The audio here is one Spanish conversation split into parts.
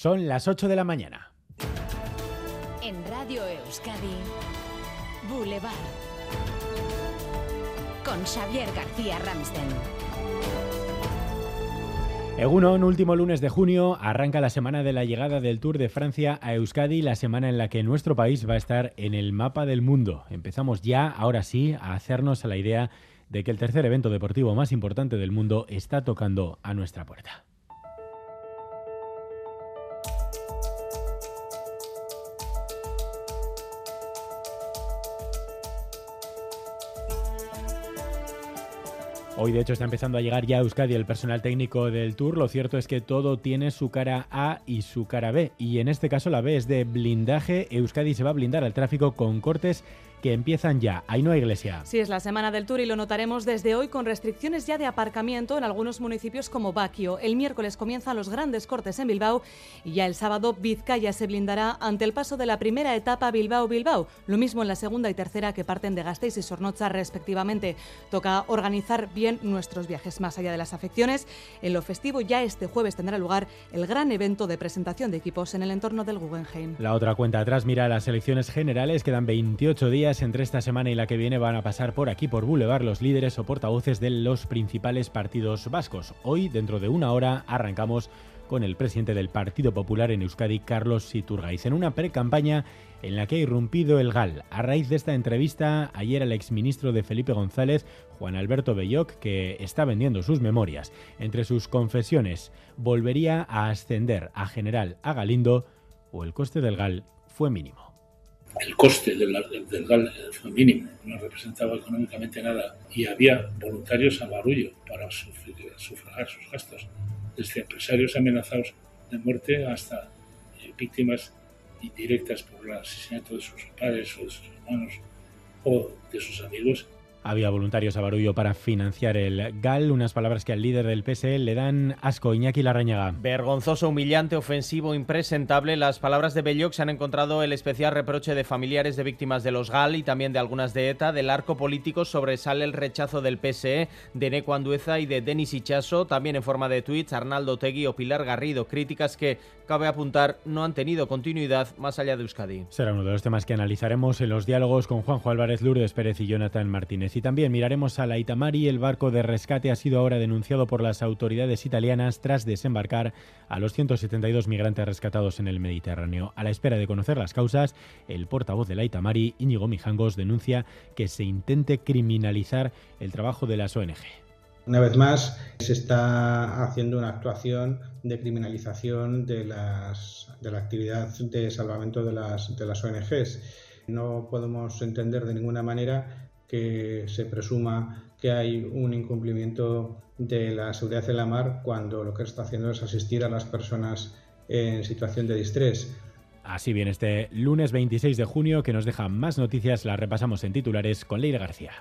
Son las 8 de la mañana. En Radio Euskadi, Boulevard. Con Xavier García Ramsten. un último lunes de junio, arranca la semana de la llegada del Tour de Francia a Euskadi, la semana en la que nuestro país va a estar en el mapa del mundo. Empezamos ya, ahora sí, a hacernos a la idea de que el tercer evento deportivo más importante del mundo está tocando a nuestra puerta. Hoy de hecho está empezando a llegar ya a Euskadi el personal técnico del Tour. Lo cierto es que todo tiene su cara A y su cara B. Y en este caso la B es de blindaje. Euskadi se va a blindar al tráfico con cortes que empiezan ya. Ahí no hay iglesia. Sí, es la semana del Tour y lo notaremos desde hoy con restricciones ya de aparcamiento en algunos municipios como Baquio. El miércoles comienzan los grandes cortes en Bilbao y ya el sábado Vizcaya se blindará ante el paso de la primera etapa Bilbao-Bilbao. Lo mismo en la segunda y tercera que parten de Gasteiz y Sornocha respectivamente. Toca organizar bien nuestros viajes más allá de las afecciones. En lo festivo ya este jueves tendrá lugar el gran evento de presentación de equipos en el entorno del Guggenheim. La otra cuenta atrás mira las elecciones generales. Quedan 28 días entre esta semana y la que viene van a pasar por aquí, por Boulevard, los líderes o portavoces de los principales partidos vascos. Hoy, dentro de una hora, arrancamos con el presidente del Partido Popular en Euskadi, Carlos Iturgaiz, en una pre-campaña en la que ha irrumpido el GAL. A raíz de esta entrevista, ayer el exministro de Felipe González, Juan Alberto Belloc, que está vendiendo sus memorias. Entre sus confesiones, volvería a ascender a general a Galindo o el coste del GAL fue mínimo el coste del, del, GAL fue mínimo, no representaba económicamente nada y había voluntarios a barullo para sufragar sus gastos, desde empresarios amenazados de muerte hasta eh, víctimas indirectas por el asesinato de sus padres o de sus hermanos o de sus amigos había voluntarios a barullo para financiar el GAL, unas palabras que al líder del PSE le dan asco, Iñaki Larrañaga. Vergonzoso, humillante, ofensivo, impresentable. Las palabras de Belloc se han encontrado el especial reproche de familiares de víctimas de los GAL y también de algunas de ETA. Del arco político sobresale el rechazo del PSE, de Neco Andueza y de Denis Ichaso, también en forma de tweets, Arnaldo Tegui o Pilar Garrido. Críticas que, cabe apuntar, no han tenido continuidad más allá de Euskadi. Será uno de los temas que analizaremos en los diálogos con Juanjo Álvarez Lourdes Pérez y Jonathan Martínez. Y también miraremos a la Itamari. El barco de rescate ha sido ahora denunciado por las autoridades italianas tras desembarcar a los 172 migrantes rescatados en el Mediterráneo. A la espera de conocer las causas, el portavoz de la Itamari, Íñigo Mijangos, denuncia que se intente criminalizar el trabajo de las ONG. Una vez más, se está haciendo una actuación de criminalización de, las, de la actividad de salvamento de las, de las ONGs. No podemos entender de ninguna manera que se presuma que hay un incumplimiento de la seguridad en la mar cuando lo que está haciendo es asistir a las personas en situación de distrés. Así bien, este lunes 26 de junio que nos deja más noticias las repasamos en titulares con Leire García.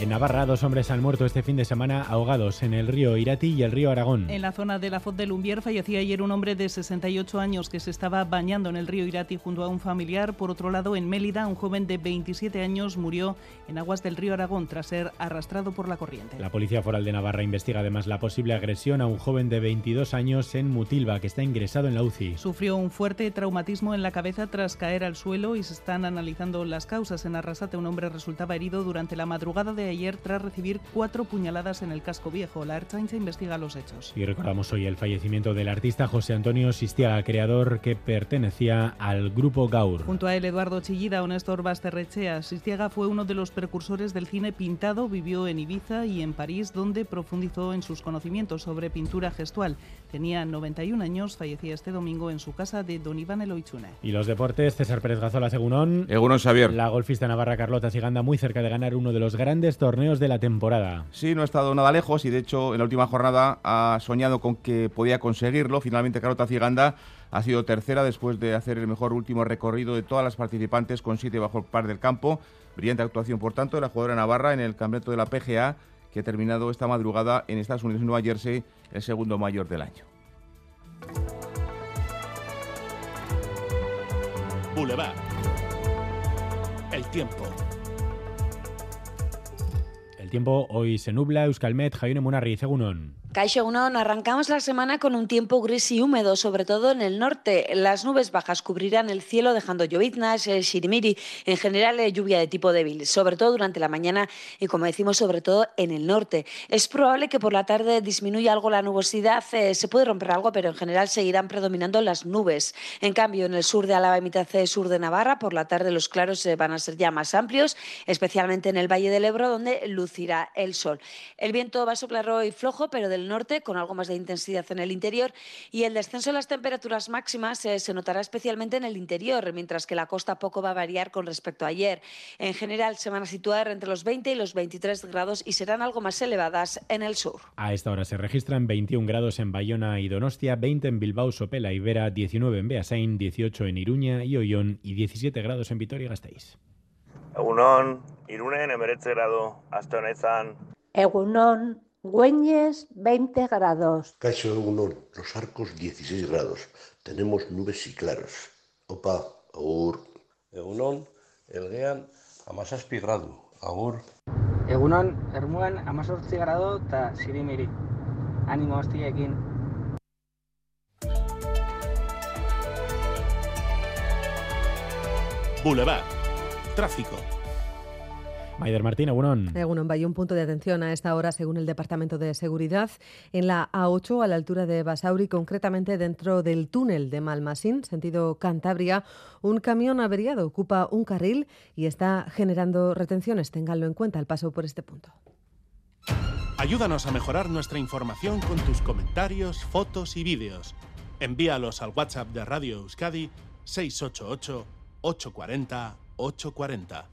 En Navarra, dos hombres han muerto este fin de semana ahogados en el río Irati y el río Aragón. En la zona de la Foz de Lumbier fallecía ayer un hombre de 68 años que se estaba bañando en el río Irati junto a un familiar. Por otro lado, en Mélida, un joven de 27 años murió en aguas del río Aragón tras ser arrastrado por la corriente. La Policía Foral de Navarra investiga además la posible agresión a un joven de 22 años en Mutilva que está ingresado en la UCI. Sufrió un fuerte traumatismo en la cabeza tras caer al suelo y se están analizando las causas. En Arrasate, un hombre resultaba herido durante la madrugada de ayer tras recibir cuatro puñaladas en el casco viejo. La Ertzaintza investiga los hechos. Y recordamos hoy el fallecimiento del artista José Antonio Sistiaga, creador que pertenecía al grupo Gaur. Junto a él, Eduardo Chillida o Néstor Basterrechea, Sistiaga fue uno de los precursores del cine pintado, vivió en Ibiza y en París, donde profundizó en sus conocimientos sobre pintura gestual. Tenía 91 años, fallecía este domingo en su casa de Don Iván Eloichune. Y los deportes, César Pérez Gazola, Segunón. Egunon Xavier. La golfista navarra Carlota Siganda muy cerca de ganar uno de los grandes torneos de la temporada. Sí, no ha estado nada lejos y de hecho en la última jornada ha soñado con que podía conseguirlo. Finalmente Carlota Ciganda ha sido tercera después de hacer el mejor último recorrido de todas las participantes con siete bajo el par del campo. Brillante actuación, por tanto, de la jugadora navarra en el campeonato de la PGA que ha terminado esta madrugada en Estados Unidos, en Nueva Jersey, el segundo mayor del año. Boulevard. El tiempo. El tiempo hoy se nubla, Euskalmet, Jaione Munarri, Cegunón. Caixo Unón, arrancamos la semana con un tiempo gris y húmedo, sobre todo en el norte. Las nubes bajas cubrirán el cielo dejando lloviznas, eh, shirimiri, en general eh, lluvia de tipo débil, sobre todo durante la mañana y como decimos, sobre todo en el norte. Es probable que por la tarde disminuya algo la nubosidad, eh, se puede romper algo, pero en general seguirán predominando las nubes. En cambio, en el sur de Álava y mitad sur de Navarra, por la tarde los claros van a ser ya más amplios, especialmente en el Valle del Ebro, donde lucirá el sol. El viento va a soplar hoy flojo, pero del norte, con algo más de intensidad en el interior, y el descenso de las temperaturas máximas eh, se notará especialmente en el interior, mientras que la costa poco va a variar con respecto a ayer. En general se van a situar entre los 20 y los 23 grados y serán algo más elevadas en el sur. A esta hora se registran 21 grados en Bayona y Donostia, 20 en Bilbao, Sopela y Vera, 19 en Beasain, 18 en Iruña y Ollón y 17 grados en Vitoria y Gasteiz. Egunon, Irunen emeretze grado, aste honetan. Egunon, Güeñes 20 grados. Caixo Egunon, Los Arcos 16 grados. Tenemos nubes y claros. Opa, agur. Egunon, Elgean, amazazpi gradu. Agur. Egunon, Ermuan, amazortzi grado eta sirimiri. Animo hostiekin. Boulevard. Tráfico. Maider Martín, Egunon. Egunon, hay un punto de atención a esta hora, según el Departamento de Seguridad, en la A8 a la altura de Basauri, concretamente dentro del túnel de Malmasín, sentido Cantabria. Un camión averiado ocupa un carril y está generando retenciones. Ténganlo en cuenta al paso por este punto. Ayúdanos a mejorar nuestra información con tus comentarios, fotos y vídeos. Envíalos al WhatsApp de Radio Euskadi 688 840 840.